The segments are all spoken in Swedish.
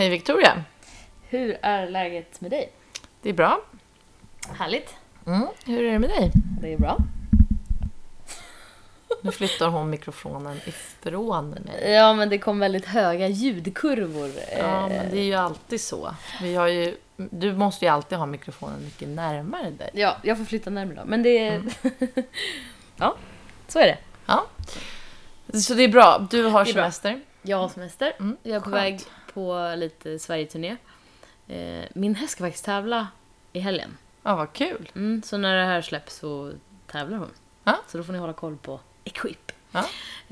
Hej Victoria! Hur är läget med dig? Det är bra. Härligt. Mm. Hur är det med dig? Det är bra. Nu flyttar hon mikrofonen ifrån mig. Ja, men det kom väldigt höga ljudkurvor. Ja, eh, men det är ju alltid så. Vi har ju, du måste ju alltid ha mikrofonen mycket närmare dig. Ja, jag får flytta närmare då. Men det. Mm. ja, så är det. Ja. Så det är bra. Du har semester. Jag har semester. Mm, Jag är på skönt. väg på lite Sverigeturné. Eh, min häst ska faktiskt tävla i helgen. Ja, vad kul. Mm, så när det här släpps så tävlar hon. Ja. Så då får ni hålla koll på Equip. Ja.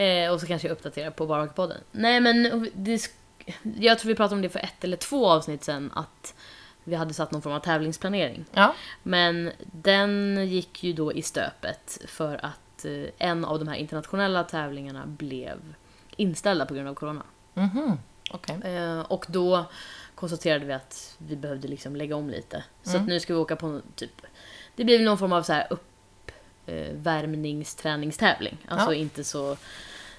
Eh, och så kanske jag uppdaterar på Barbackpodden. Nej men det, jag tror vi pratade om det för ett eller två avsnitt sen att vi hade satt någon form av tävlingsplanering. Ja. Men den gick ju då i stöpet för att eh, en av de här internationella tävlingarna blev inställda på grund av corona. Mhm. Okej. Eh, och då konstaterade vi att vi behövde liksom lägga om lite. Så Mm. att nu ska vi åka på typ... Det blir väl någon form av så här uppvärmningsträningstävling. Alltså Ja. inte så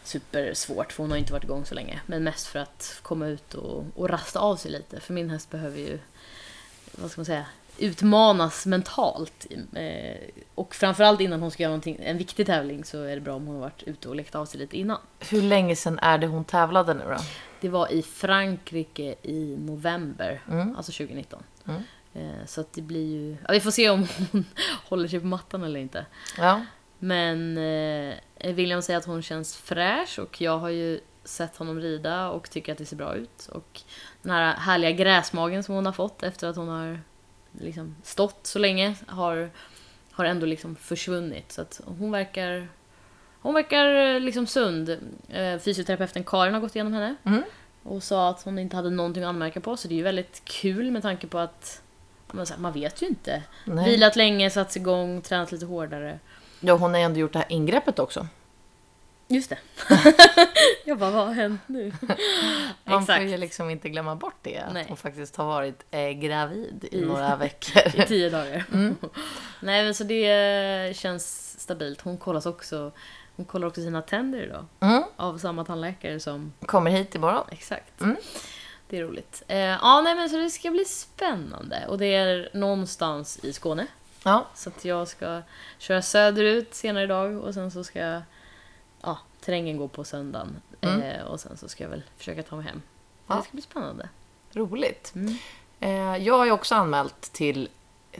supersvårt för hon har inte varit igång så länge. Men mest för att komma ut och, och rasta av sig lite. För min häst behöver ju, vad ska man säga, utmanas mentalt. Eh, och framförallt innan hon ska göra en viktig tävling så är det bra om hon har varit ute och lekt av sig lite innan. Hur länge sedan är det hon tävlade nu då? Det var i Frankrike i november, Mm. alltså 2019. Mm. Eh, Så att det blir ju... Ja, vi får se om hon håller sig på mattan eller inte. Ja. Men eh, William säger att hon känns fräsch och jag har ju sett honom rida och tycker att det ser bra ut. Och den här härliga gräsmagen som hon har fått efter att hon har liksom stått så länge har, har ändå liksom försvunnit. Så att hon verkar, hon verkar eh, liksom sund. Eh, Fysioterapeuten Karin har gått igenom henne Mm. och sa att hon inte hade någonting att anmärka på. Så det är ju väldigt kul med tanke på att man, vet ju inte. Nej. Vilat länge, satts igång, tränat lite hårdare. ja, hon har ändå gjort det här ingreppet också. Just det. jag bara, vad har hänt nu? Man Exakt. får ju liksom inte glömma bort det. Att Nej. hon faktiskt har varit eh, gravid i I- några veckor. I tio dagar. Mm. Nej men så det känns stabilt. Hon kollas också, hon kollar också sina tänder idag. Mm. Av samma tandläkare som, Kommer hit imorgon. exakt. Mm. Det är roligt. Eh, ja nej men så det ska bli spännande. Och det är någonstans i Skåne. Ja. Så att jag ska köra söderut senare idag och sen så ska jag, ja, terrängen gå på söndagen. Mm. Eh, och sen så ska jag väl försöka ta mig hem. Ja. Det ska bli spännande. Roligt. Mm. Eh, jag har ju också anmält till,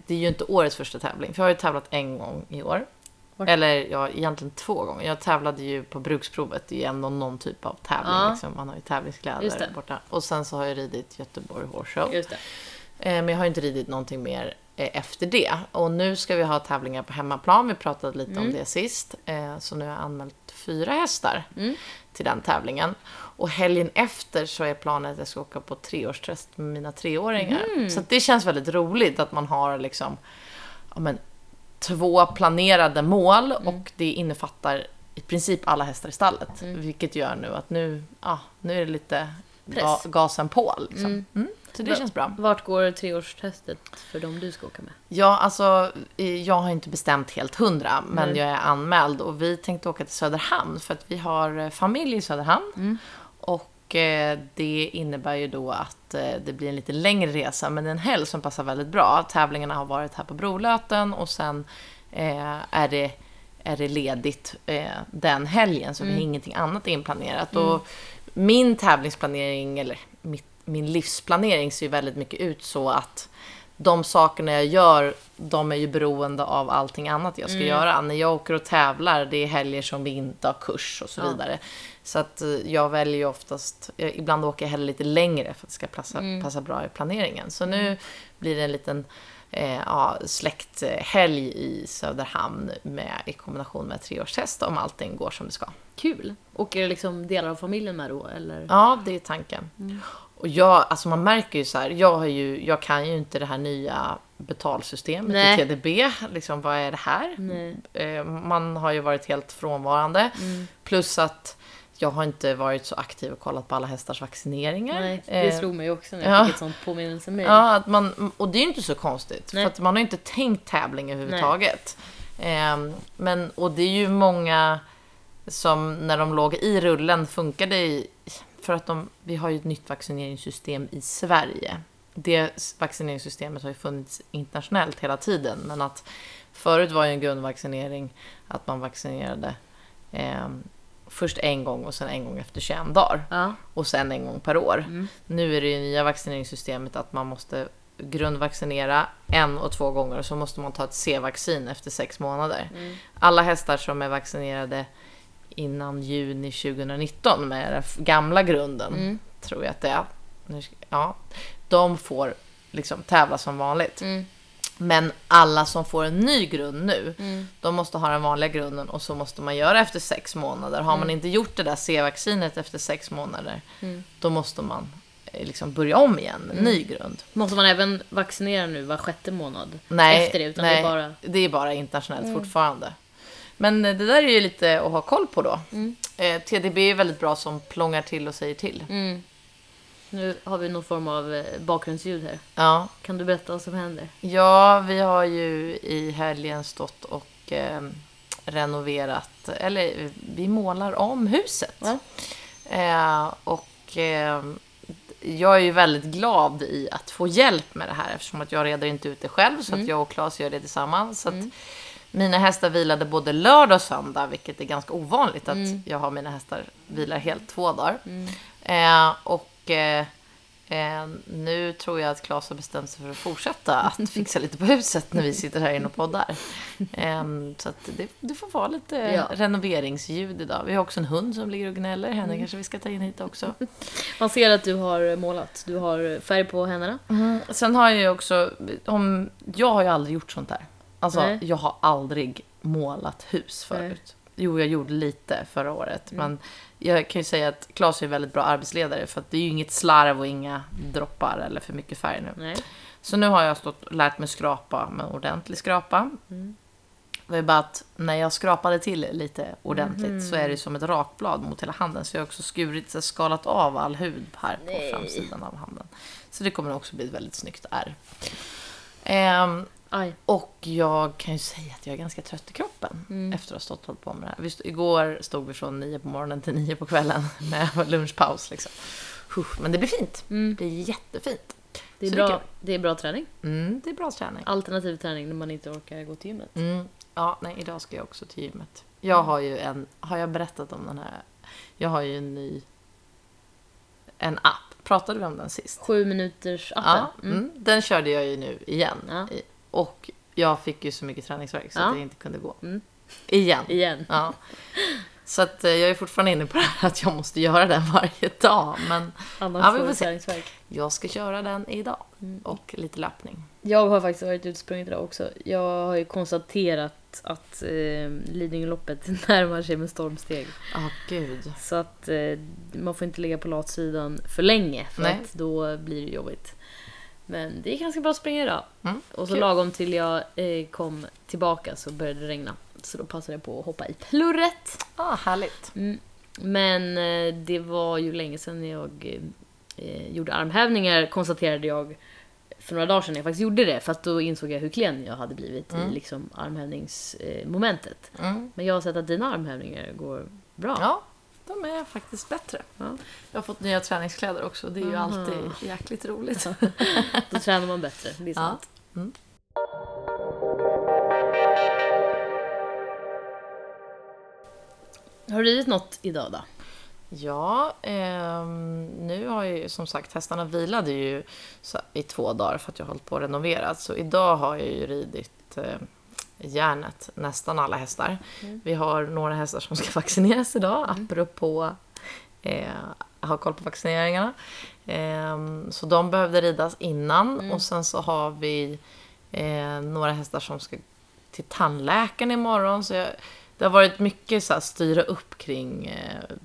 det är ju inte årets första tävling, för jag har ju tävlat en gång i år. Vart? Eller ja, egentligen två gånger. Jag tävlade ju på bruksprovet, det är ju ändå någon typ av tävling. Ja. Liksom. Man har ju tävlingskläder borta. Och sen så har jag ridit Göteborg Horse Show. Eh, Men jag har inte ridit någonting mer eh, efter det. Och nu ska vi ha tävlingar på hemmaplan. Vi pratade lite om Mm. det sist. Eh, Så nu har jag anmält fyra hästar Mm. till den tävlingen. Och helgen efter så är planen att jag ska åka på treårstest med mina treåringar. Mm. Så det känns väldigt roligt att man har liksom ja, men, två planerade mål Mm. och det innefattar i princip alla hästar i stallet. Mm. Vilket gör nu att nu, ja, nu är det lite Press. ga- gasen på. Liksom. Mm. Mm. Så det känns bra. Vart går treårstestet för dem du ska åka med? Ja, alltså jag har inte bestämt helt hundra, men Nej. jag är anmäld och vi tänkte åka till Söderhamn för att vi har eh, familj i Söderhamn. Mm. Och eh, det innebär ju då att eh, det blir en lite längre resa, men det är en helg som passar väldigt bra. Tävlingarna har varit här på Brolöten och sen eh, är, det, är det ledigt den helgen, så vi har ingenting annat inplanerat. Och min tävlingsplanering, eller mitt, min livsplanering ser ju väldigt mycket ut så att de sakerna jag gör, de är ju beroende av allting annat jag ska göra. När jag åker och tävlar, det är helger som vi inte har kurs och så Ja. vidare. Så att eh, jag väljer ju oftast, jag, ibland åker jag hellre lite längre för att det ska passa, passa bra i planeringen. Så nu blir det en liten eh, ja, släkthelg i Söderhamn med, i kombination med treårstest om allting går som det ska. Kul! Det liksom delar av familjen med då, eller? Ja, det är tanken. Och jag, alltså man märker ju så här, jag, har ju, jag kan ju inte det här nya betalsystemet Nej. i TDB. Liksom, vad är det här? Eh, Man har ju varit helt frånvarande. Mm. Plus att jag har inte varit så aktiv och kollat på alla hästars vaccineringar. Nej, det Eh, slog mig också när jag ja. fick ett sånt påminnelsemail. Ja, att man, och det är ju inte så konstigt. Nej. För att man har ju inte tänkt tävling överhuvudtaget. Ehm, men, och det är ju många som när de låg i rullen funkade i, för att de, vi har ju ett nytt vaccineringssystem i Sverige. Det vaccineringssystemet har ju funnits internationellt hela tiden, men att förut var ju en grundvaccinering att man vaccinerade eh, först en gång och sen en gång efter 21 dagar Ja. och sen en gång per år. Mm. Nu är det ju nya vaccineringssystemet att man måste grundvaccinera en och två gånger och så måste man ta ett C-vaccin efter sex månader. Mm. Alla hästar som är vaccinerade innan juni 2019 med den gamla grunden, Mm. tror jag att det är, ja, de får liksom tävla som vanligt. Mm. Men alla som får en ny grund nu, Mm. de måste ha den vanliga grunden och så måste man göra efter sex månader. Har man inte gjort det där C-vaccinet efter sex månader, Mm. då måste man eh, liksom börja om igen med en ny grund. Måste man även vaccinera nu var sjätte månad? Nej, Efter det, utan nej, det är bara... det är bara internationellt fortfarande. Men det där är ju lite att ha koll på då. Mm. Eh, TDB är väldigt bra som plångar till och säger till. Mm. Nu har vi någon form av eh, bakgrundsljud här. Ja, Kan du berätta vad som händer? ja vi har ju i helgen stått och eh, renoverat, eller vi målar om huset. Ja. Eh, och eh, jag är ju väldigt glad i att få hjälp med det här eftersom att jag reder inte ut det själv så att jag och Claes gör det tillsammans. Så att mina hästar vilade både lördag och söndag, vilket är ganska ovanligt att jag har mina hästar vilar helt två dagar. Eh, och eh, eh, nu tror jag att Claes har bestämt sig för att fortsätta att fixa lite på huset när vi sitter här inne och poddar. Eh, så att det, det får vara lite Ja. renoveringsljud idag. Vi har också en hund som ligger och gnäller. Henne kanske vi ska ta in hit också. Man ser att du har målat. Du har färg på händerna. Mm. Sen har jag ju också, om, jag har ju aldrig gjort sånt här. Alltså, Nej. jag har aldrig målat hus förut. Jo, jag gjorde lite förra året, Mm. men jag kan ju säga att Claes är väldigt bra arbetsledare för att det är ju inget slarv och inga droppar eller för mycket färg nu. Nej. Så nu har jag stått och lärt mig skrapa med ordentlig skrapa. Mm. Det var bara att när jag skrapade till lite ordentligt så är det som ett rakblad mot hela handen. Så jag har också skurit, så skalat av all hud här på Nej. framsidan av handen. Så det kommer också bli ett väldigt snyggt ärr. Ehm, Aj. och jag kan ju säga att jag är ganska trött i kroppen Mm. efter att ha stått och hållit på med det här. Vi stod, igår stod vi från nio på morgonen till nio på kvällen med lunchpaus. Liksom. Men det blir fint. Mm. Det blir jättefint. Det, är Så det bra, kan- det är bra träning. Mm, det är bra träning. Alternativ träning när man inte orkar gå till gymmet. Mm. Ja, nej, idag ska jag också till gymmet. Jag har ju en, har jag berättat om den här? Jag har ju en ny, en app. Pratade vi om den sist? Sju minuters appen. Ja, mm. den körde jag ju nu igen. Ja. Och jag fick ju så mycket träningsvärk så Ja. att jag inte kunde gå. Mm. Igen. Igen. Ja. Så att eh, jag är fortfarande inne på det här att jag måste göra den varje dag. Men Annars Ja, vi får se. jag ska köra den idag. Mm. Och lite löpning. Jag har faktiskt varit utsprungit idag också. Jag har ju konstaterat att eh, Lidingöloppet närmar sig med stormsteg. Ja, gud. Så att eh, man får inte ligga på latsidan för länge för Nej. att då blir det jobbigt. Men det gick ganska bra att springa idag. Mm, Och så kul. lagom till jag eh, kom tillbaka så började det regna. Så då passade jag på att hoppa i plurret. Ah, härligt. Mm. Men eh, det var ju länge sedan jag eh, gjorde armhävningar konstaterade jag för några dagar sedan när jag faktiskt gjorde det. För att då insåg jag hur klen jag hade blivit i liksom armhävningsmomentet. Mm. Men jag har sett att dina armhävningar går bra. Ja, de är faktiskt bättre. Ja. Jag har fått nya träningskläder också. Det är ju Aha. alltid jäkligt roligt. Då tränar man bättre, det är Ja. sant. Mm. Har du ridit något idag då? Ja, ehm, nu har ju som sagt hästarna vilade ju i två dagar för att jag har hållit på att renovera. Så idag har jag ju ridit eh, järnet, nästan alla hästar. Vi har några hästar som ska vaccineras idag, apropå eh, ha koll på vaccineringarna. Ehm, så de behövde ridas innan och sen så har vi eh, några hästar som ska till tandläkaren imorgon. Så jag, det har varit mycket så här, styra upp kring eh,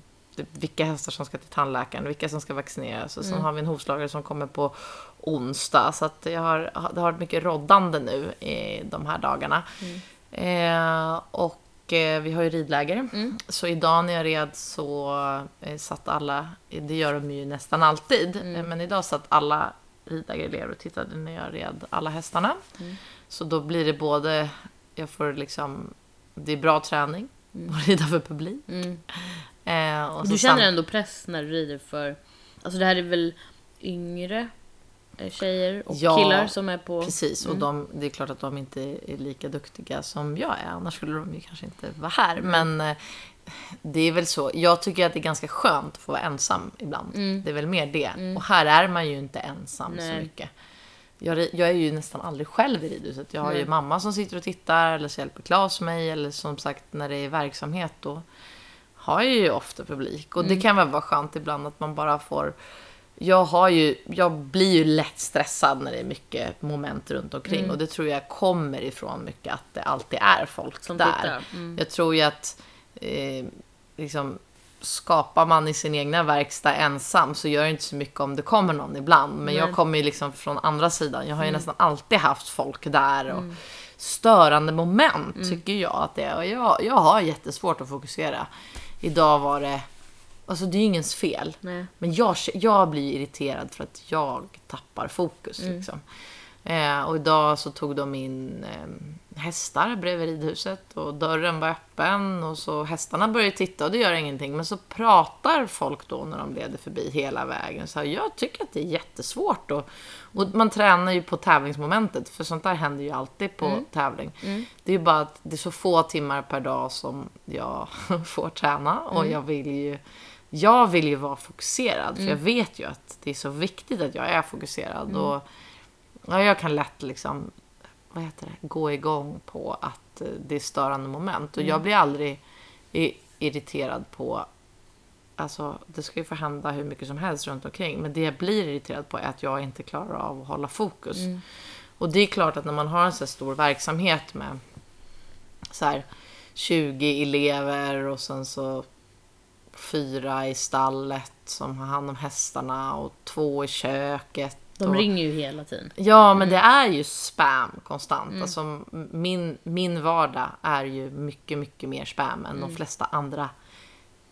vilka hästar som ska till tandläkaren, vilka som ska vaccineras. Och sen har vi en hovslagare som kommer på onsdag. Så att jag har, det har varit mycket roddande nu i de här dagarna. Eh, och eh, vi har ju ridläger. Så idag när jag red så eh, satt alla, det gör de ju nästan alltid, eh, men idag satt alla ridlägerelever och tittade när jag red alla hästarna. Så då blir det både, jag får liksom, det är bra träning att rida för publik. Mm. Eh, Du så känner ändå press när du rider för... Alltså det här är väl yngre eh, tjejer och Ja, killar som är på... Precis, och de, det är klart att de inte är lika duktiga som jag är. Annars skulle de ju kanske inte vara här. Men eh, det är väl så. Jag tycker att det är ganska skönt att få vara ensam ibland. Det är väl mer det. Och här är man ju inte ensam så Nej. mycket. Jag, jag är ju nästan aldrig själv i ridhuset. Jag har ju mamma som sitter och tittar eller så hjälper Claes mig. Eller som sagt när det är verksamhet då har ju ofta publik. Och Mm. det kan väl vara skönt ibland att man bara får... Jag, har ju, jag blir ju lätt stressad när det är mycket moment runt omkring. Mm. Och det tror jag kommer ifrån mycket att det alltid är folk Som där. Mm. Jag tror ju att eh, liksom, skapar man i sin egna verkstad ensam så gör det inte så mycket om det kommer någon ibland. Men Nej. jag kommer ju liksom från andra sidan. Jag har ju nästan alltid haft folk där. Och Mm. Störande moment tycker jag att det är. Och jag, jag har jättesvårt att fokusera. Idag var det... Alltså det är ju ingens fel. Nej. Men jag, jag blir irriterad för att jag tappar fokus. Mm. Liksom. Eh, och idag så tog de in eh, hästar bredvid ridhuset och dörren var öppen och så hästarna började titta och det gör ingenting. Men så pratar folk då när de leder förbi hela vägen. Så här, jag tycker att det är jättesvårt. Och, och man tränar ju på tävlingsmomentet för sånt där händer ju alltid på tävling. Det är ju bara att det är så få timmar per dag som jag får träna och jag vill ju jag vill ju vara fokuserad, för jag vet ju att det är så viktigt att jag är fokuserad. Och ja, Jag kan lätt liksom, vad heter det, gå igång på att eh, det är störande moment. Och jag blir aldrig irriterad på, alltså det ska ju få hända hur mycket som helst runt omkring. Men det jag blir irriterad på är att jag inte klarar av att hålla fokus. Och det är klart att när man har en så stor verksamhet med så här 20 elever och sen så fyra i stallet som har hand om hästarna och två i köket. De och... ringer ju hela tiden. Ja, men det är ju spam konstant. Alltså, min, min vardag är ju mycket, mycket mer spam än de flesta andra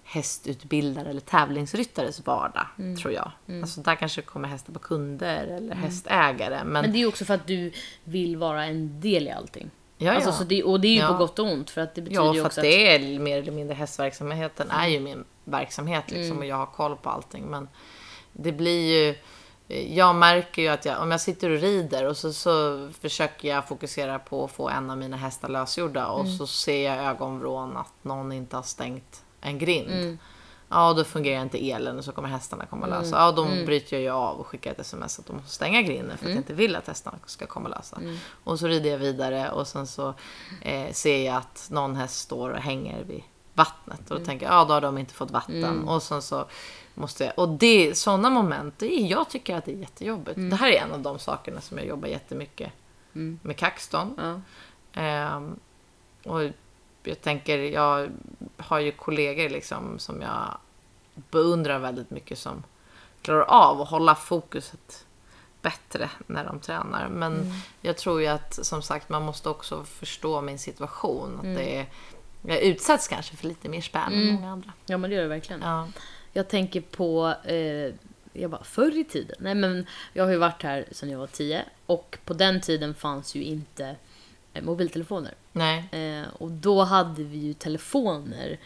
hästutbildare eller tävlingsryttares vardag, tror jag. Alltså, där kanske kommer hästar på kunder eller hästägare. Men, Men det är ju också för att du vill vara en del i allting. ja, Alltså, ja. så det, och det är ju Ja. på gott och ont för att det betyder Ja, ju för också att det är mer eller mindre hästverksamheten är ju min verksamhet liksom Mm. och jag har koll på allting. Men det blir ju... Jag märker ju att jag, om jag sitter och rider och så, så försöker jag fokusera på att få en av mina hästar lösgjorda och Mm. så ser jag ögonvrån att någon inte har stängt en grind. Mm. Ja, då fungerar inte elen och så kommer hästarna komma lösa. Ja, då bryter jag ju av och skickar ett sms att de måste stänga grinden för att jag inte vill att hästarna ska komma lösa. Och så rider jag vidare och sen så eh, ser jag att någon häst står och hänger vid vattnet. Och då tänker jag, ja då har de inte fått vatten. Och sen så måste jag... Och det, sådana moment, det är, jag tycker att det är jättejobbigt. Det här är en av de sakerna som jag jobbar jättemycket med Kaxton. Ja. Ehm, och jag tänker, jag har ju kollegor liksom som jag beundrar väldigt mycket som klarar av att hålla fokuset bättre när de tränar. Men jag tror ju att som sagt man måste också förstå min situation. Att det är, jag utsätts kanske för lite mer spam än många andra. ja, men det gör det verkligen. Ja. Jag tänker på, eh, jag bara, förr i tiden. Nej men jag har ju varit här sedan jag var 10 och på den tiden fanns ju inte eh, mobiltelefoner. Nej. Eh, och då hade vi ju telefoner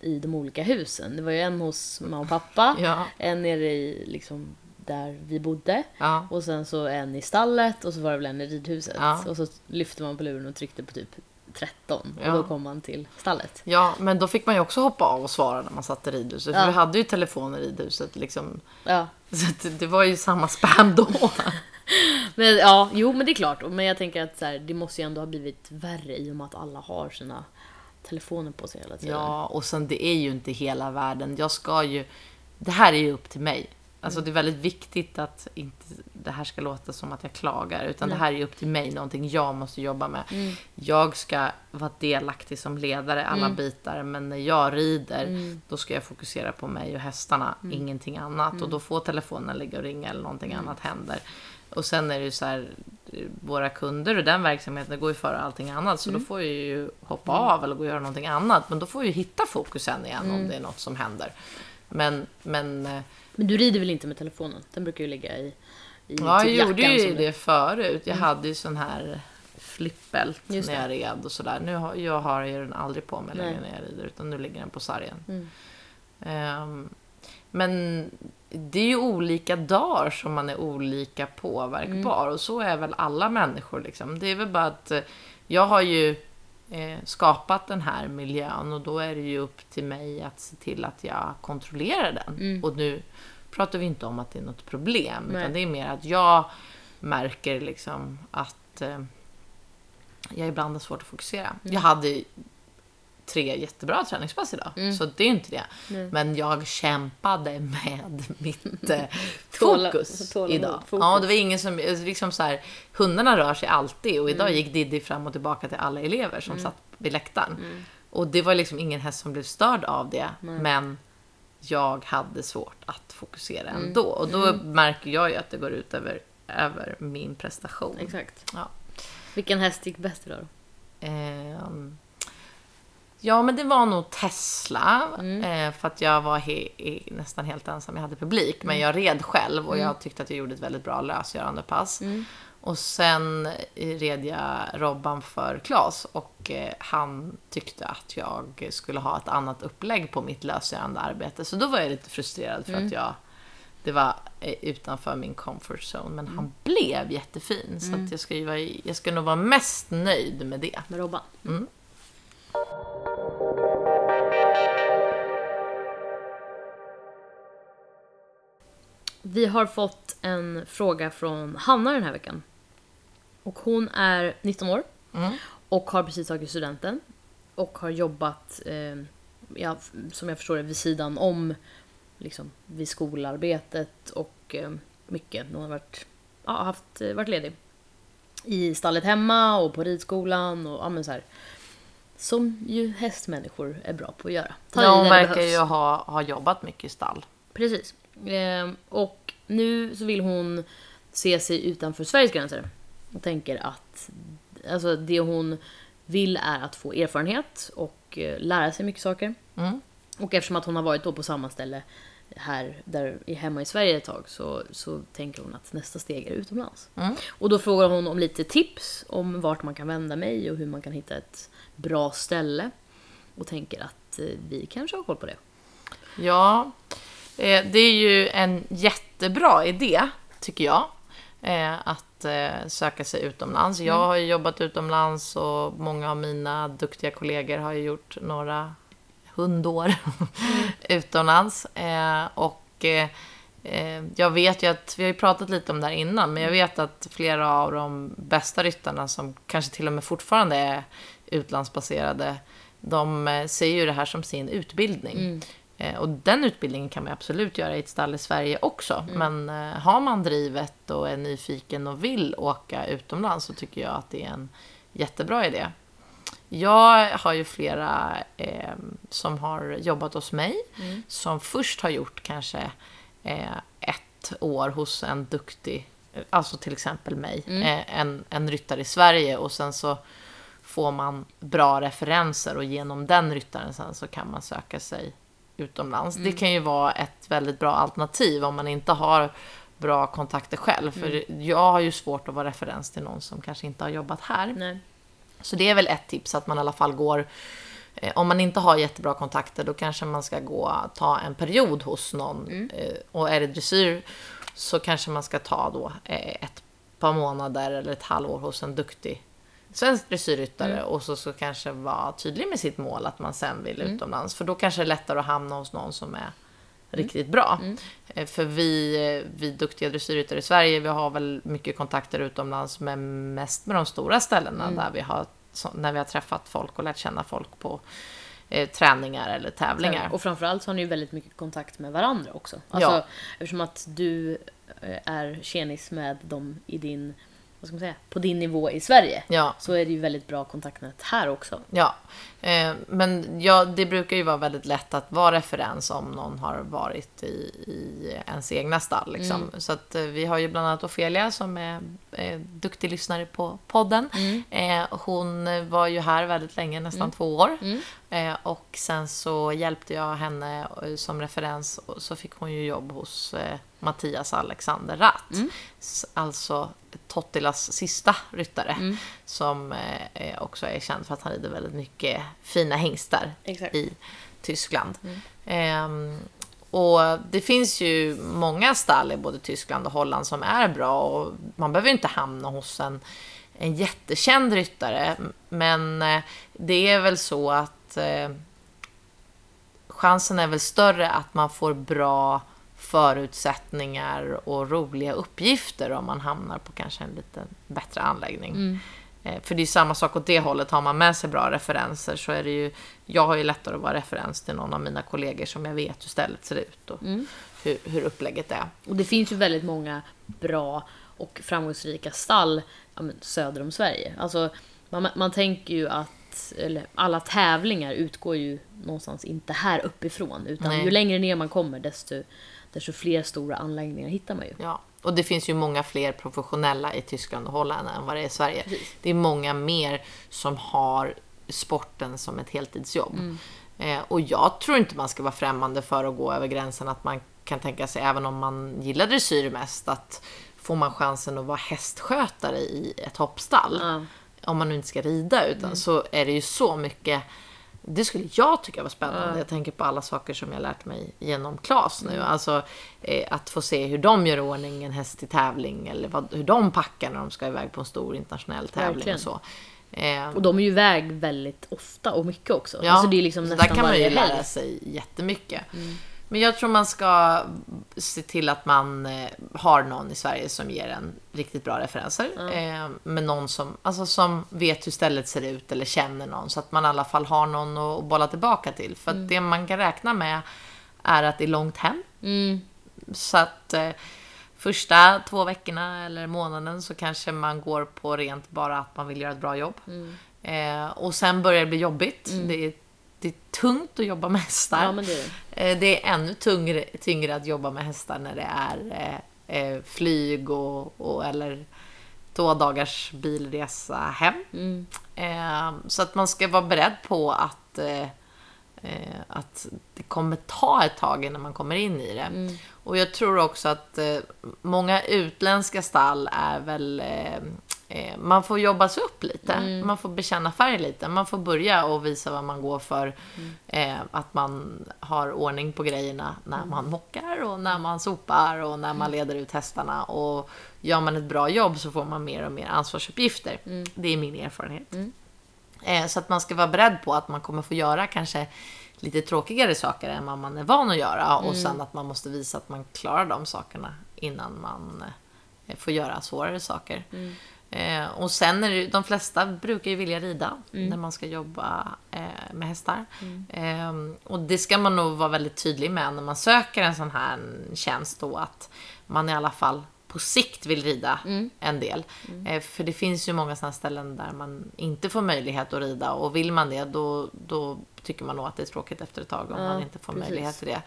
i de olika husen. Det var ju en hos mamma och pappa, Ja. en nere i liksom där vi bodde Ja. och sen så en i stallet och så var det väl en i ridhuset. Ja. Och så lyfte man på luren och tryckte på typ 13 Ja. och då kom man till stallet. ja, men då fick man ju också hoppa av och svara när man satt i ridhuset. För Ja. vi hade ju telefoner i ridhuset liksom. Ja. Så det var ju samma spam då. Men ja, jo men det är klart. Men jag tänker att så här, det måste ju ändå ha blivit värre i och med att alla har sina telefoner på sig hela tiden. Ja, och sen det är ju inte hela världen. Jag ska ju... Det här är ju upp till mig. Alltså det är väldigt viktigt att inte det här ska låta som att jag klagar. Utan det här är upp till mig, någonting jag måste jobba med. Jag ska vara delaktig som ledare alla bitar. Men när jag rider, då ska jag fokusera på mig och hästarna. Ingenting annat. Och då får telefonen ligga och ringa eller någonting annat händer. Och sen är det ju så här, våra kunder och den verksamheten går ju före allting annat. Så då får jag ju hoppa av eller gå och göra någonting annat. Men då får jag ju hitta fokusen igen om det är något som händer. Men, men eh, Men du rider väl inte med telefonen? Den brukar ju ligga i, i ja, typ jag gjorde jackan ju det förut. Jag hade ju sån här flippbält Just när jag red och sådär. Nu har jag har ju den aldrig på mig längre när jag rider utan nu ligger den på sargen. Mm. Ehm, men det är ju olika dagar som man är olika påverkbar och så är väl alla människor. Liksom. Det är väl bara att eh, jag har ju eh, skapat den här miljön och då är det ju upp till mig att se till att jag kontrollerar den. Och nu pratar vi inte om att det är något problem Nej. utan det är mer att jag märker liksom att eh, jag ibland har svårt att fokusera. Jag hade tre jättebra träningspass idag, så det är inte det. Nej. Men jag kämpade med mitt eh, Tåla- fokus tålamod, idag. fokus. Ja, det var ingen som, liksom så här, hundarna rör sig alltid och idag Mm. gick Diddy fram och tillbaka till alla elever som satt vid läktaren. Och det var liksom ingen häst som blev störd av det, men jag hade svårt att fokusera Mm. ändå. Och då märker jag ju att det går ut över, över min prestation. Exakt. Ja. Vilken häst gick bäst idag då? Ehm, ja, men det var nog Tesla. Eh, för att jag var he- nästan helt ensam. Jag hade publik. Men jag red själv och jag tyckte att jag gjorde ett väldigt bra lösgörande pass. Och sen eh, red jag Robban för Klas och eh, han tyckte att jag skulle ha ett annat upplägg på mitt lösgörande arbete. Så då var jag lite frustrerad för att jag det var utanför min comfort zone. Men han blev jättefin. Så att jag, ska ju vara, jag ska nog vara mest nöjd med det. Med Robban? Mm. Vi har fått en fråga från Hanna den här veckan. Och hon är 19 år Mm. och har precis tagit studenten. Och har jobbat, eh, ja, som jag förstår det, vid sidan om liksom, vid skolarbetet och eh, mycket. Hon har varit, ja, haft, eh, varit ledig. I stallet hemma och på ridskolan och ja, men så här. Som ju hästmänniskor är bra på att göra. Ta Ja, hon verkar ju ha, ha jobbat mycket i stall. Precis. Ehm, och nu så vill hon se sig utanför Sveriges gränser. Och tänker att alltså, det hon vill är att få erfarenhet och eh, lära sig mycket saker. Mm. Och eftersom att hon har varit då på samma ställe här där, hemma i Sverige ett tag så, så tänker hon att nästa steg är utomlands. Mm. Och då frågar hon om lite tips om vart man kan vända mig och hur man kan hitta ett bra ställe. Och tänker att eh, vi kanske har koll på det. Ja, eh, det är ju en jättebra idé, tycker jag. Eh, att söka sig utomlands. Jag har ju jobbat utomlands och många av mina duktiga kollegor har ju gjort några hundår utomlands. Eh, och jag vet ju att, vi har ju pratat lite om det här innan, men jag vet att flera av de bästa ryttarna som kanske till och med fortfarande är utlandsbaserade, de eh, ser ju det här som sin utbildning. Eh, Och den utbildningen kan man absolut göra i ett stall i Sverige också. Men eh, har man drivet och är nyfiken och vill åka utomlands så tycker jag att det är en jättebra idé. Jag har ju flera eh, som har jobbat hos mig som först har gjort kanske eh, ett år hos en duktig, alltså till exempel mig, eh, en, en ryttare i Sverige och sen så får man bra referenser och genom den ryttaren sen så kan man söka sig utomlands. Det kan ju vara ett väldigt bra alternativ om man inte har bra kontakter själv. För jag har ju svårt att vara referens till någon som kanske inte har jobbat här. Nej. Så det är väl ett tips att man i alla fall går eh, om man inte har jättebra kontakter då kanske man ska gå ta en period hos någon. Eh, Och är det dressyr så kanske man ska ta då eh, ett par månader eller ett halvår hos en duktig svensk dressyrryttare och så, så kanske vara tydlig med sitt mål att man sen vill utomlands. För då kanske det är lättare att hamna hos någon som är riktigt bra. Eh, För vi, eh, vi duktiga dressyrryttare i Sverige, vi har väl mycket kontakter utomlands men mest med de stora ställena där vi har, när vi har träffat folk och lärt känna folk på eh, träningar eller tävlingar. Och framförallt så har ni ju väldigt mycket kontakt med varandra också. Alltså, Ja. Eftersom att du är tjenis med dem i din, vad ska man säga, på din nivå i Sverige. Ja. Så är det ju väldigt bra kontaktnät här också. Ja, eh, men ja, det brukar ju vara väldigt lätt att vara referens om någon har varit i, i ens egna stall. Liksom. Så att, eh, vi har ju bland annat Ofelia som är eh, duktig lyssnare på podden. Eh, hon var ju här väldigt länge, nästan två år. Eh, och sen så hjälpte jag henne eh, som referens och så fick hon ju jobb hos eh, Mattias Alexander Rath. S- Alltså Tottilas sista ryttare. Som eh, eh, också är känd för att han rider väldigt mycket fina hingstar Exakt. i Tyskland. Ehm, och det finns ju många stall i både Tyskland och Holland som är bra och man behöver inte hamna hos en, en jättekänd ryttare. Men eh, det är väl så att eh, chansen är väl större att man får bra förutsättningar och roliga uppgifter om man hamnar på kanske en lite bättre anläggning. Mm. Eh, För det är samma sak åt det hållet. Har man med sig bra referenser så är det ju... Jag har ju lättare att vara referens till någon av mina kollegor som jag vet hur stället ser ut och Mm. hur, hur upplägget är. Och det finns ju väldigt många bra och framgångsrika stall ja, söder om Sverige. Alltså, man, man tänker ju att eller, alla tävlingar utgår ju någonstans inte här uppifrån. Utan Nej. ju längre ner man kommer desto, desto fler stora anläggningar hittar man ju. Ja. Och det finns ju många fler professionella i Tyskland och Holland än vad det är i Sverige. Precis. Det är många mer som har sporten som ett heltidsjobb. Mm. Eh, och jag tror inte man ska vara främmande för att gå över gränsen. Att man kan tänka sig, även om man gillar dressyr mest, att får man chansen att vara hästskötare i ett hoppstall. Ja. om man nu inte ska rida utan så är det ju så mycket det skulle jag tycka var spännande. Ja. Jag tänker på alla saker som jag lärt mig genom Klas nu. Alltså eh, att få se hur de gör ordning en häst i tävling eller vad, hur de packar när de ska iväg på en stor internationell tävling Verkligen. och så. Eh, Och de är ju iväg väldigt ofta och mycket också. Ja, alltså det är liksom så nästan där kan man ju lära. Mm. sig jättemycket. Men jag tror man ska se till att man eh, har någon i Sverige som ger en riktigt bra referenser. Eh, med någon som, alltså som vet hur stället ser ut eller känner någon. Så att man i alla fall har någon att bolla tillbaka till. För att det man kan räkna med är att det är långt hem. Mm. Så att eh, första två veckorna eller månaden så kanske man går på rent bara att man vill göra ett bra jobb. Mm. Eh, och sen börjar det bli jobbigt. Det, är, det är tungt att jobba med hästar. Ja, det är det. Eh, det är ännu tyngre, tyngre att jobba med hästar när det är eh, eh, flyg och, och eller två dagars bilresa hem. Mm. Så att man ska vara beredd på att, att det kommer ta ett tag innan man kommer in i det. Mm. Och jag tror också att många utländska stall är väl eh, man får jobba sig upp lite. Mm. Man får bekänna färg lite. Man får börja och visa vad man går för. Mm. Eh, att man har ordning på grejerna när Mm. man mockar och när man sopar och när man leder ut hästarna. Och gör man ett bra jobb så får man mer och mer ansvarsuppgifter. Det är min erfarenhet. Mm. Eh, så att man ska vara beredd på att man kommer få göra kanske lite tråkigare saker än vad man är van att göra. Och sen att man måste visa att man klarar de sakerna innan man eh, får göra svårare saker. Eh, och sen är det, de flesta brukar ju vilja rida när man ska jobba eh, med hästar. Eh, och det ska man nog vara väldigt tydlig med när man söker en sån här tjänst då att man i alla fall på sikt vill rida en del. Eh, för det finns ju många sådana ställen där man inte får möjlighet att rida och vill man det då, då tycker man nog att det är tråkigt efter ett tag om Ja, man inte får precis. möjlighet till det.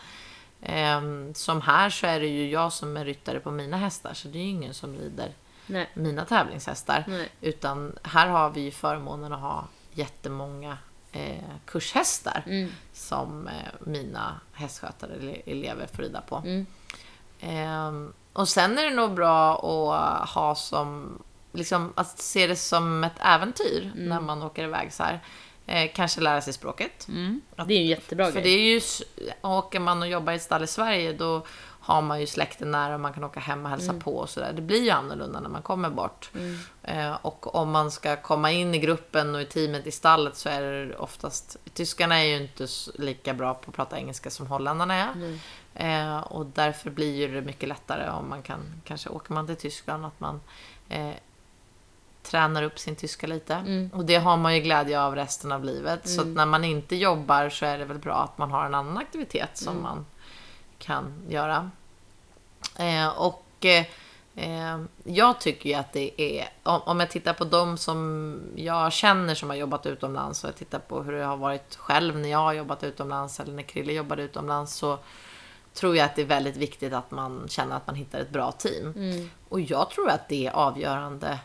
Ehm, som här så är det ju jag som är ryttare på mina hästar så det är ju ingen som rider Nej. mina tävlingshästar. Nej. Utan här har vi ju förmånen att ha jättemånga eh, kurshästar Mm. som eh, mina hästskötare eller elever får rida på. Mm. Ehm, och sen är det nog bra att ha som, liksom att se det som ett äventyr när man åker iväg så här. Eh, kanske lära sig språket. Mm. Det är ju en jättebra För grej. det är ju, åker man och jobbar i ett stall i Sverige då har man ju släkten nära och man kan åka hem och hälsa på och sådär. Det blir ju annorlunda när man kommer bort. Eh, och om man ska komma in i gruppen och i teamet i stallet så är det oftast, tyskarna är ju inte lika bra på att prata engelska som holländarna är. Eh, och därför blir ju det mycket lättare om man kan, kanske åker man till Tyskland, att man eh, tränar upp sin tyska lite. Mm. Och det har man ju glädje av resten av livet. Så att när man inte jobbar så är det väl bra att man har en annan aktivitet som Mm. man kan göra. Eh, och eh, jag tycker ju att det är, om, om jag tittar på de som jag känner som har jobbat utomlands och jag tittar på hur det har varit själv när jag har jobbat utomlands eller när Krille jobbade utomlands så tror jag att det är väldigt viktigt att man känner att man hittar ett bra team. Mm. Och jag tror att det är avgörande.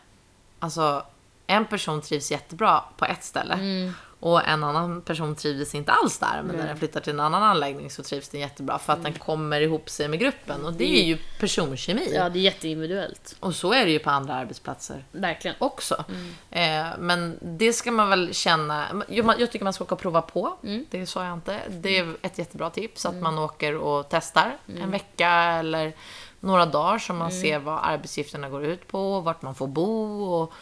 Alltså, en person trivs jättebra på ett ställe Mm. Och en annan person trivdes inte alls där. Men när den flyttar till en annan anläggning så trivs den jättebra för att den kommer ihop sig med gruppen. Och det är ju personkemi. Ja, det är jätteindividuellt. Och så är det ju på andra arbetsplatser Verkligen. också. Eh, men det ska man väl känna. Jag, jag tycker man ska åka och prova på. Det sa jag inte. Det är ett jättebra tips att man åker och testar en vecka eller några dagar så man ser vad arbetsuppgifterna går ut på, vart man får bo och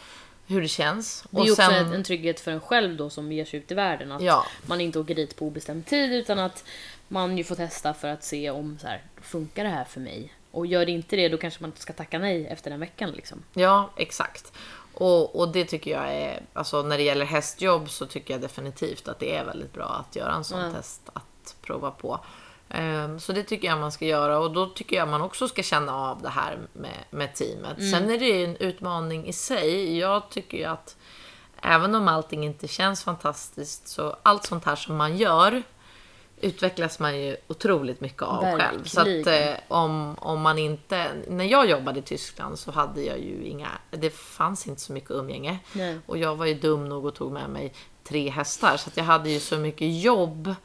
hur det känns. Det är och också ett- en trygghet för en själv då som ger sig ut i världen. Att Ja. man inte åker dit på obestämd tid utan att man ju får testa för att se om så här, funkar det här för mig? Och gör det inte det då kanske man ska tacka nej efter den veckan liksom. Ja, exakt. Och, och det tycker jag är, alltså när det gäller hästjobb så tycker jag definitivt att det är väldigt bra att göra en sån Ja. test att prova på. Ehm, Så det tycker jag man ska göra och då tycker jag man också ska känna av det här med, med teamet. Sen är det ju en utmaning i sig. Jag tycker ju att även om allting inte känns fantastiskt så allt sånt här som man gör utvecklas man ju otroligt mycket av själv. Så att Verkligen. eh, om, om man inte... När jag jobbade i Tyskland så hade jag ju inga... Det fanns inte så mycket umgänge. Nej. Och jag var ju dum nog och tog med mig tre hästar. Så att jag hade ju så mycket jobb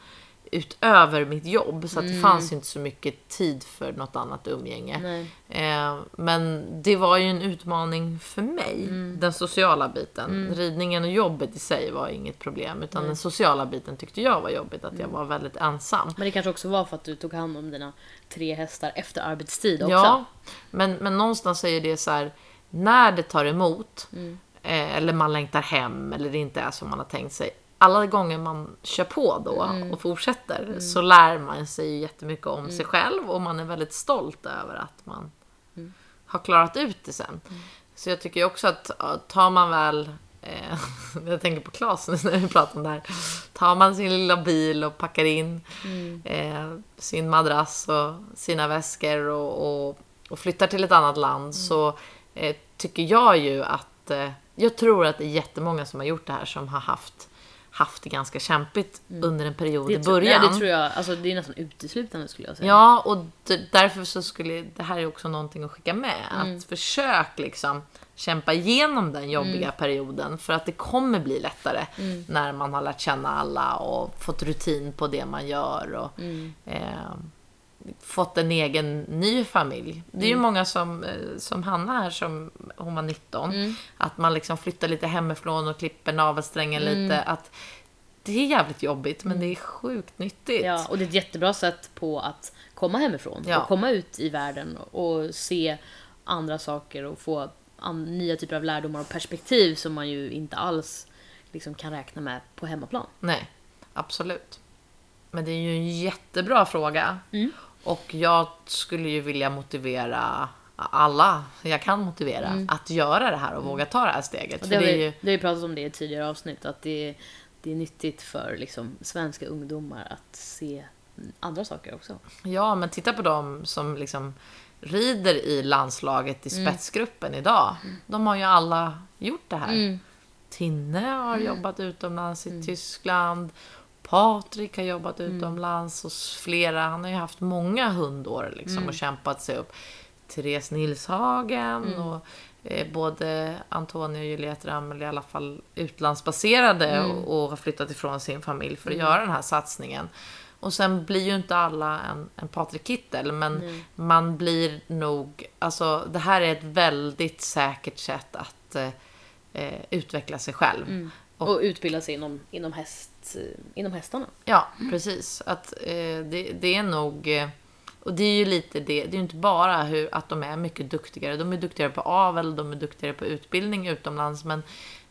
utöver mitt jobb. Så att det fanns inte så mycket tid för något annat umgänge. Eh, men det var ju en utmaning för mig, den sociala biten. Ridningen och jobbet i sig var inget problem, utan den sociala biten tyckte jag var jobbigt, att jag var väldigt ensam. Men det kanske också var för att du tog hand om dina tre hästar efter arbetstid också. Ja, men, men någonstans är det så här, när det tar emot, eh, eller man längtar hem, eller det inte är som man har tänkt sig. Alla gånger man kör på då och fortsätter så lär man sig ju jättemycket om sig själv och man är väldigt stolt över att man har klarat ut det sen. Så jag tycker också att tar man väl eh, jag tänker på Claes nu när vi pratar om det här. Tar man sin lilla bil och packar in eh, sin madrass och sina väskor och, och, och flyttar till ett annat land så eh, tycker jag ju att eh, jag tror att det är jättemånga som har gjort det här som har haft haft det ganska kämpigt under en period i början. ja, det tror jag. Alltså, det är nästan uteslutande skulle jag säga. Ja, och därför så skulle det här är också någonting att skicka med. Mm. Att försök liksom kämpa igenom den jobbiga Mm. perioden för att det kommer bli lättare när man har lärt känna alla och fått rutin på det man gör och Mm. eh, fått en egen ny familj. Det är ju Mm. många som, eh, som Hanna här som hon var 19, Mm. att man liksom flyttar lite hemifrån och klipper navelsträngen lite. Att det är jävligt jobbigt men det är sjukt nyttigt. Ja, och det är ett jättebra sätt på att komma hemifrån Ja. och komma ut i världen och se andra saker och få nya typer av lärdomar och perspektiv som man ju inte alls liksom kan räkna med på hemmaplan. Nej, absolut. Men det är ju en jättebra fråga. Mm. Och jag skulle ju vilja motivera alla jag kan motivera att göra det här och våga ta det här steget. Mm. Och det, har det är vi, ju, det har vi pratat om det i tidigare avsnitt, att det, det är nyttigt för liksom, svenska ungdomar att se andra saker också. ja, men titta på dem som liksom rider i landslaget i Mm. spetsgruppen idag. De har ju alla gjort det här. Mm. Tinne har jobbat utomlands i Tyskland. Patrik har jobbat utomlands hos flera. Han har ju haft många hundår liksom och kämpat sig upp. Therese Nilshagen och eh, både Antonija och Juliette Ramel är i alla fall utlandsbaserade och, och har flyttat ifrån sin familj för att göra den här satsningen. Och sen blir ju inte alla en, en Patrik Kittel, men man blir nog... Alltså, det här är ett väldigt säkert sätt att eh, eh, utveckla sig själv. Och, utbilda sig inom, inom, häst, eh, inom hästarna. Ja, precis. Att, eh, det, det är nog... Eh, och det är ju lite det. Det är ju inte bara hur, att de är mycket duktigare. De är duktigare på avel, de är duktigare på utbildning utomlands. Men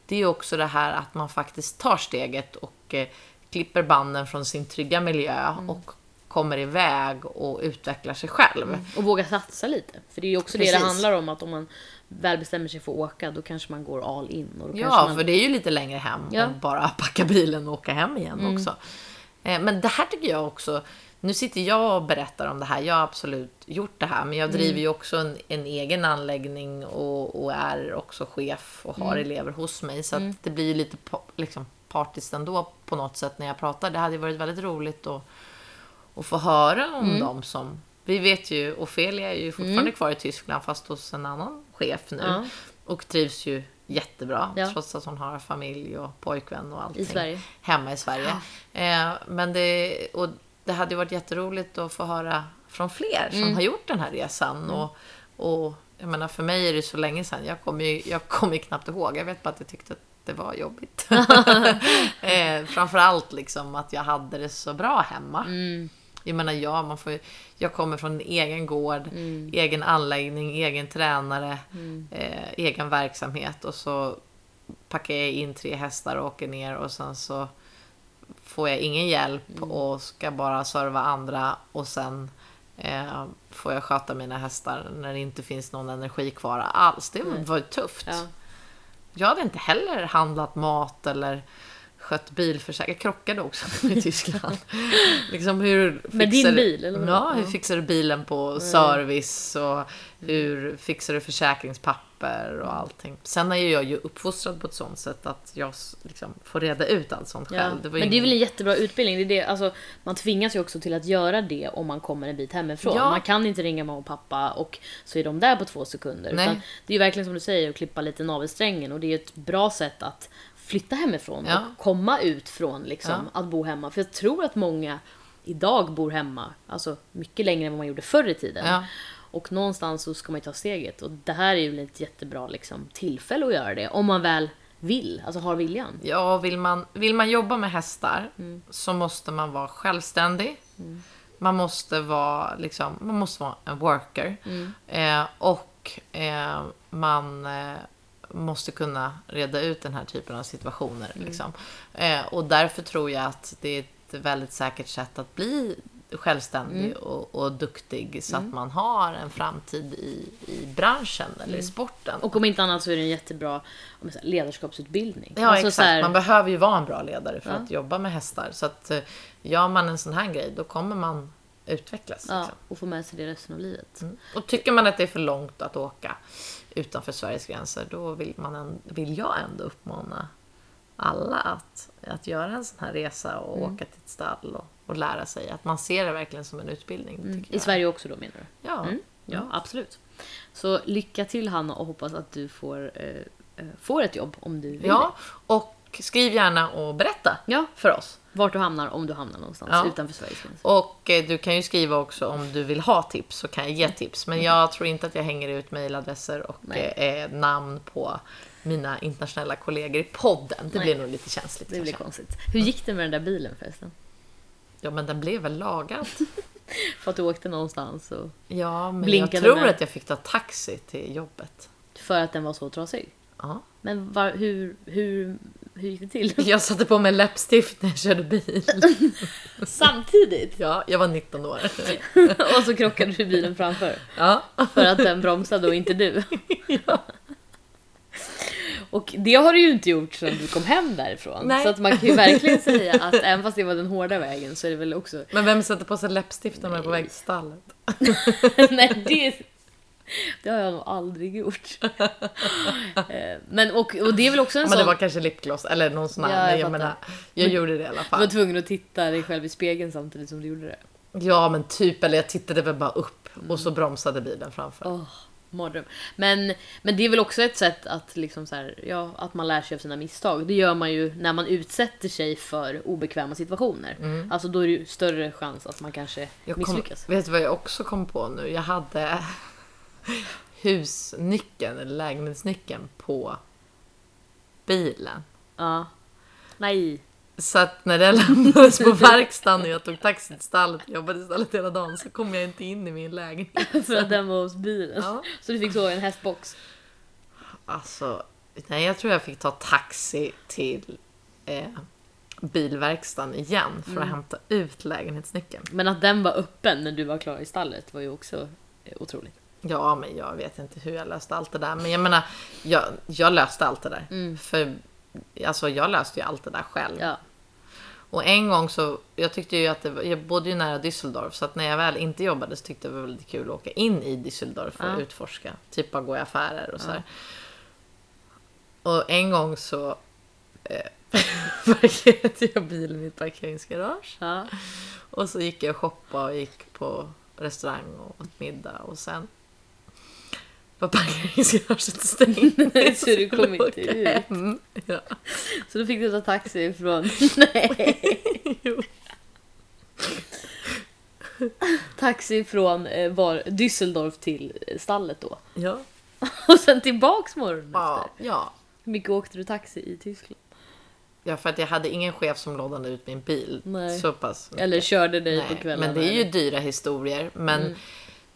det är också det här att man faktiskt tar steget och eh, klipper banden från sin trygga miljö och kommer iväg och utvecklar sig själv. Och våga satsa lite. För det är ju också det Precis. det handlar om, att om man väl bestämmer sig för att åka, då kanske man går all in. Och Ja, man... för det är ju lite längre hem Ja. Mm. än bara packa bilen och åka hem igen också. Eh, Men det här tycker jag också, nu sitter jag och berättar om det här, jag har absolut gjort det här, men jag Mm. driver ju också en, en egen anläggning och, och är också chef och har Mm. elever hos mig, så att det blir lite liksom, partiskt ändå på något sätt när jag pratar. Det hade varit väldigt roligt att, att få höra om Mm. dem som vi vet ju, Ofelia är ju fortfarande kvar i Tyskland fast hos en annan chef nu. Ja. Och trivs ju jättebra Ja. trots att hon har familj och pojkvän och allting. I Sverige. Hemma i Sverige. Eh, men det, och det hade ju varit jätteroligt att få höra från fler som Mm. har gjort den här resan. Och, och jag menar, för mig är det så länge sedan. Jag kommer ju, jag kommer ju knappt ihåg. Jag vet bara att jag tyckte att det var jobbigt. eh, framförallt liksom att jag hade det så bra hemma. Mm. Jag menar, ja, man får, jag kommer från en egen gård, egen anläggning, egen tränare, eh, egen verksamhet och så packar jag in tre hästar och åker ner och sen så får jag ingen hjälp och ska bara serva andra och sen eh, får jag sköta mina hästar när det inte finns någon energi kvar alls. Det var, var ju tufft. Ja. Jag hade inte heller handlat mat eller skött bilförsäkring. Jag krockade också i Tyskland. liksom hur Med fixar din du- bil, eller? Ja, hur fixar du bilen på service och hur fixar du försäkringspapper och allting. Sen är jag ju uppfostrad på ett sånt sätt att jag liksom får reda ut allt sånt Ja. själv. Men det är väl en jättebra utbildning. Det är det, alltså, man tvingas ju också till att göra det om man kommer en bit hemifrån. Ja. Man kan inte ringa mamma och pappa och så är de där på två sekunder. Det är ju verkligen som du säger, att klippa lite navelsträngen och det är ett bra sätt att flytta hemifrån Ja. och komma ut från liksom, Ja. att bo hemma. För jag tror att många idag bor hemma, alltså mycket längre än vad man gjorde förr i tiden. Ja. Och någonstans så ska man ju ta steget och det här är ju ett jättebra liksom, tillfälle att göra det. Om man väl vill, alltså har viljan. Ja, vill man, vill man jobba med hästar Mm. så måste man vara självständig. Man måste vara, liksom, man måste vara en worker. Mm. Eh, och eh, man eh, måste kunna reda ut den här typen av situationer. Mm. Liksom. Eh, och därför tror jag att det är ett väldigt säkert sätt att bli självständig Mm. och, och duktig så att man har en framtid i, i branschen eller i sporten. Mm. Och om inte annat så är det en jättebra ledarskapsutbildning. Ja, Alltså exakt. här- Man behöver ju vara en bra ledare för Ja. att jobba med hästar. Så att eh, gör man en sån här grej, då kommer man utvecklas. ja, Liksom. och få med sig det resten av livet. Mm. Och tycker man att det är för långt att åka utanför Sveriges gränser, då vill, man en, vill jag ändå uppmana alla att, att göra en sån här resa och Mm. åka till ett stall och, och lära sig. Att man ser det verkligen som en utbildning. Mm. I. Sverige också då menar du? Ja. Mm. Ja, absolut. Så lycka till Hanna och hoppas att du får, eh, eh, får ett jobb om du vill ja, och skriv gärna och berätta. Ja, för oss. vart du hamnar om du hamnar någonstans Ja. utanför Sveriges gränser. Och eh, du kan ju skriva också om du vill ha tips så kan jag ge tips. Men jag tror inte att jag hänger ut mejladresser och eh, namn på mina internationella kollegor i podden. Det Nej. blir nog lite känsligt. Det blir konstigt. Hur gick det med den där bilen förresten? Ja, men den blev väl lagad. För att du åkte någonstans och Ja, men jag tror med. att jag fick ta taxi till jobbet. för att den var så trasig. Ja. Men var, hur, hur, hur gick det till? Jag satte på mig läppstift när jag körde bil. Samtidigt? Ja, jag var 19 år. och så krockade du bilen framför. Ja. För att den bromsade och inte du. Och det har du ju inte gjort sedan du kom hem därifrån. Nej. Så att man kan ju verkligen säga att även fast det var den hårda vägen så är det väl också... Men vem sätter på sig läppstift när man är på väg till stallet? Nej, det, det har jag nog aldrig gjort. Eh, Men och, och det är väl också en Men sån... det var kanske lipgloss eller någon sån här. Ja, jag men jag menar, jag gjorde det i alla Du var fall. tvungen att titta dig själv i spegeln samtidigt som du gjorde det. Ja, men typ. Eller jag tittade väl bara upp och så bromsade bilen framför. Åh, mardröm. Men, men det är väl också ett sätt att, liksom så här, ja, att man lär sig av sina misstag. Det gör man ju när man utsätter sig för obekväma situationer. Alltså då är det ju större chans att man kanske Mm. Jag kom, misslyckas. vet du vad jag också kom på nu? Jag hade husnyckeln, eller lägenhetsnyckeln, på bilen. Ja. Nej. Så att när den lämnades på verkstaden och jag tog taxi till stallet och jobbade i stallet hela dagen så kom jag inte in i min lägenhet. För att den var hos bilen. Ja. Så du fick sova i en hästbox. Alltså, nej jag tror jag fick ta taxi till eh, bilverkstaden igen för att hämta ut lägenhetsnyckeln. Men att den var öppen när du var klar i stallet var ju också eh, otroligt. Ja, men jag vet inte hur jag löste allt det där. Men jag menar, jag, jag löste allt det där. För alltså, jag löste ju allt det där själv. Ja. Och en gång så, jag tyckte ju att det var, jag bodde ju nära Düsseldorf så att när jag väl inte jobbade så tyckte jag det var väldigt kul att åka in i Düsseldorf och Ja. utforska. Typ bara gå i affärer och så här. Och en gång så eh, parkerade jag bilen i ett parkeringsgarage. Och så gick jag och shoppade och gick på restaurang och åt middag och sen var parkeringsgaraget stängt. Så du kom inte ut. hem. Ja. Så då fick du ta taxi ifrån... Nej. Jo. Taxi från eh, var, Düsseldorf till eh, stallet då. Ja. Och sen tillbaks morgonen Ja. efter. ja. Hur mycket åkte du taxi i Tyskland? Ja, för att jag hade ingen chef som lånade ut min bil. Nej. Så pass. Eller körde dig på Nej, kvällarna? men det är ju dyra historier. Men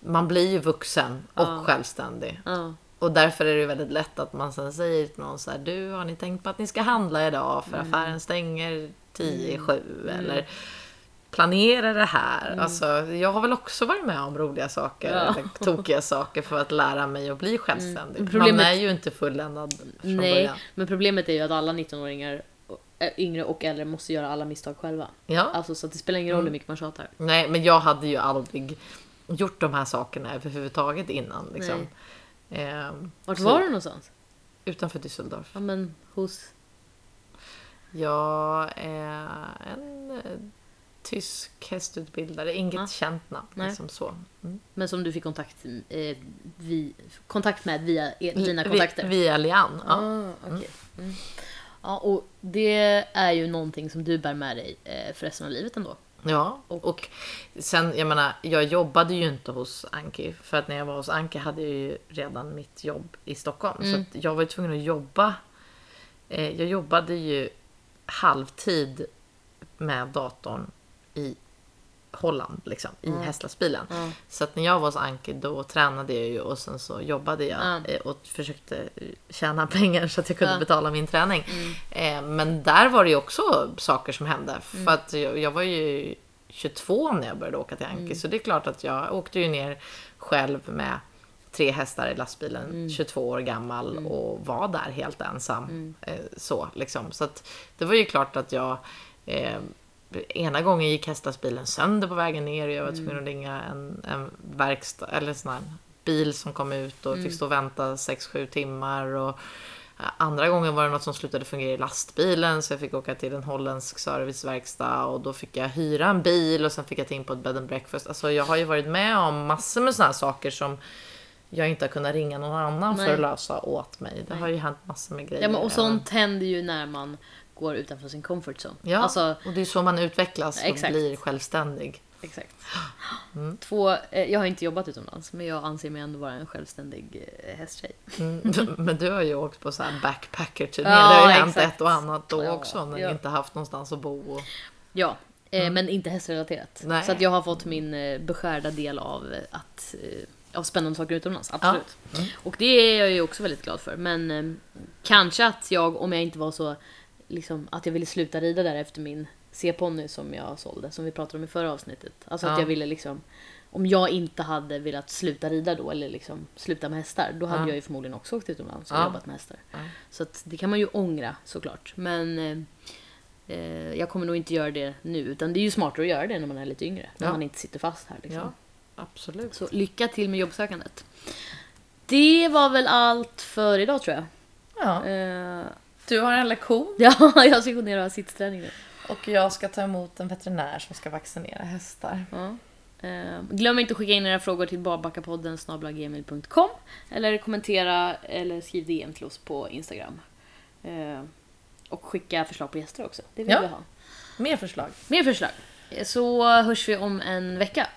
man blir ju vuxen och Ja. självständig. Ja. Och därför är det väldigt lätt att man sen säger till någon så här, du har ni tänkt på att ni ska handla idag för Mm. affären stänger 10 7 eller planera det här. Alltså, jag har väl också varit med om roliga saker, Mm. Ja. eller tokiga saker för att lära mig att bli självständig. Mm. Problemet- Man är ju inte fulländad från Nej, början. men problemet är ju att alla 19-åringar, äh, yngre och äldre, måste göra alla misstag själva. Ja. Alltså så att det spelar ingen roll hur mycket man tjatar. Nej, men jag hade ju aldrig gjort de här sakerna överhuvudtaget innan. Liksom. Ehm, Vart var du någonstans? Utanför Düsseldorf. Ja men hos... Jag är en eh, tysk hästutbildare, inget Ja. känt namn. Liksom så. Mm. Men som du fick kontakt, eh, vi, kontakt med via e- dina kontakter? Vi, via Lian. Ja. Ah, okej. Mm. Ja, och det är ju någonting som du bär med dig eh, för resten av livet ändå. Ja. Och, sen, jag menar, jag jobbade ju inte hos Anki. För att när jag var hos Anki hade jag ju redan mitt jobb i Stockholm. Så att jag var ju tvungen att jobba. Eh, jag jobbade ju halvtid med datorn i Holland, liksom, i hästlastbilen. Ja. Så att när jag var hos Anki då tränade jag ju och sen så jobbade jag Ja. eh, och försökte eh, tjäna pengar så att jag kunde. Mm. betala min träning. Eh, Men där var det ju också saker som hände. Mm. För att jag, jag var ju 22 när jag började åka till Mm. Anki. Så det är klart att jag åkte ju ner själv med tre hästar i lastbilen, Mm. 22 år gammal och var där helt ensam. Mm. Eh, Så, liksom. så att det var ju klart att jag eh, Ena gången gick hästlastbilen sönder på vägen ner och jag var tvungen att ringa en, en verkstad eller sån här bil som kom ut och fick stå och vänta 6-7 timmar. Och andra gången var det något som slutade fungera i lastbilen så jag fick åka till en holländsk serviceverkstad och då fick jag hyra en bil och sen fick jag ta in på ett bed and breakfast. Alltså jag har ju varit med om massor med såna här saker som jag inte har kunnat ringa någon annan Nej. för att lösa åt mig. Det har ju hänt massor med grejer. Ja, men och även- sånt händer ju när man går utanför sin comfort zone. Ja, Alltså, och det är så man utvecklas och Exakt. blir självständig. exakt. Mm. Två, eh, jag har inte jobbat utomlands, men jag anser mig ändå vara en självständig eh, hästtjej. Mm. Men du har ju åkt på så här backpacker-turné. Ja, det har ju hänt ett och annat då Ja, också när ja. ni inte haft någonstans att bo. Och... Ja, eh, men inte hästrelaterat. Nej. Så att jag har fått min beskärda del av, att, av spännande saker utomlands, absolut. Och det är jag ju också väldigt glad för. Men kanske att jag, om jag inte var så, liksom, att jag ville sluta rida där efter min C-ponny som jag sålde, som vi pratade om i förra avsnittet. Alltså att Ja. jag ville liksom, om jag inte hade velat sluta rida då, eller liksom sluta med hästar, då hade Ja. jag ju förmodligen också åkt utomlands och Ja. jobbat med hästar. Så att det kan man ju ångra såklart. Men eh, eh, jag kommer nog inte göra det nu. Utan det är ju smartare att göra det när man är lite yngre. När man inte sitter fast här. Liksom. Ja, absolut. Så lycka till med jobbsökandet. Det var väl allt för idag tror jag. Ja. Eh, Du har en lektion ja, jag ska gå ner och ha sittsträning nu. och jag ska ta emot en veterinär som ska vaccinera hästar. Ja. Eh, glöm inte att skicka in era frågor till barbackapodden eller kommentera eller skriv DM till oss på Instagram. Eh, och skicka förslag på gäster också. Det vill Ja. vi ha. Mer förslag. Mer förslag. Så hörs vi om en vecka.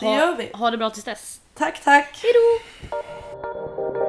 Det gör vi. Ha det bra tills dess. Tack, tack. Hejdå!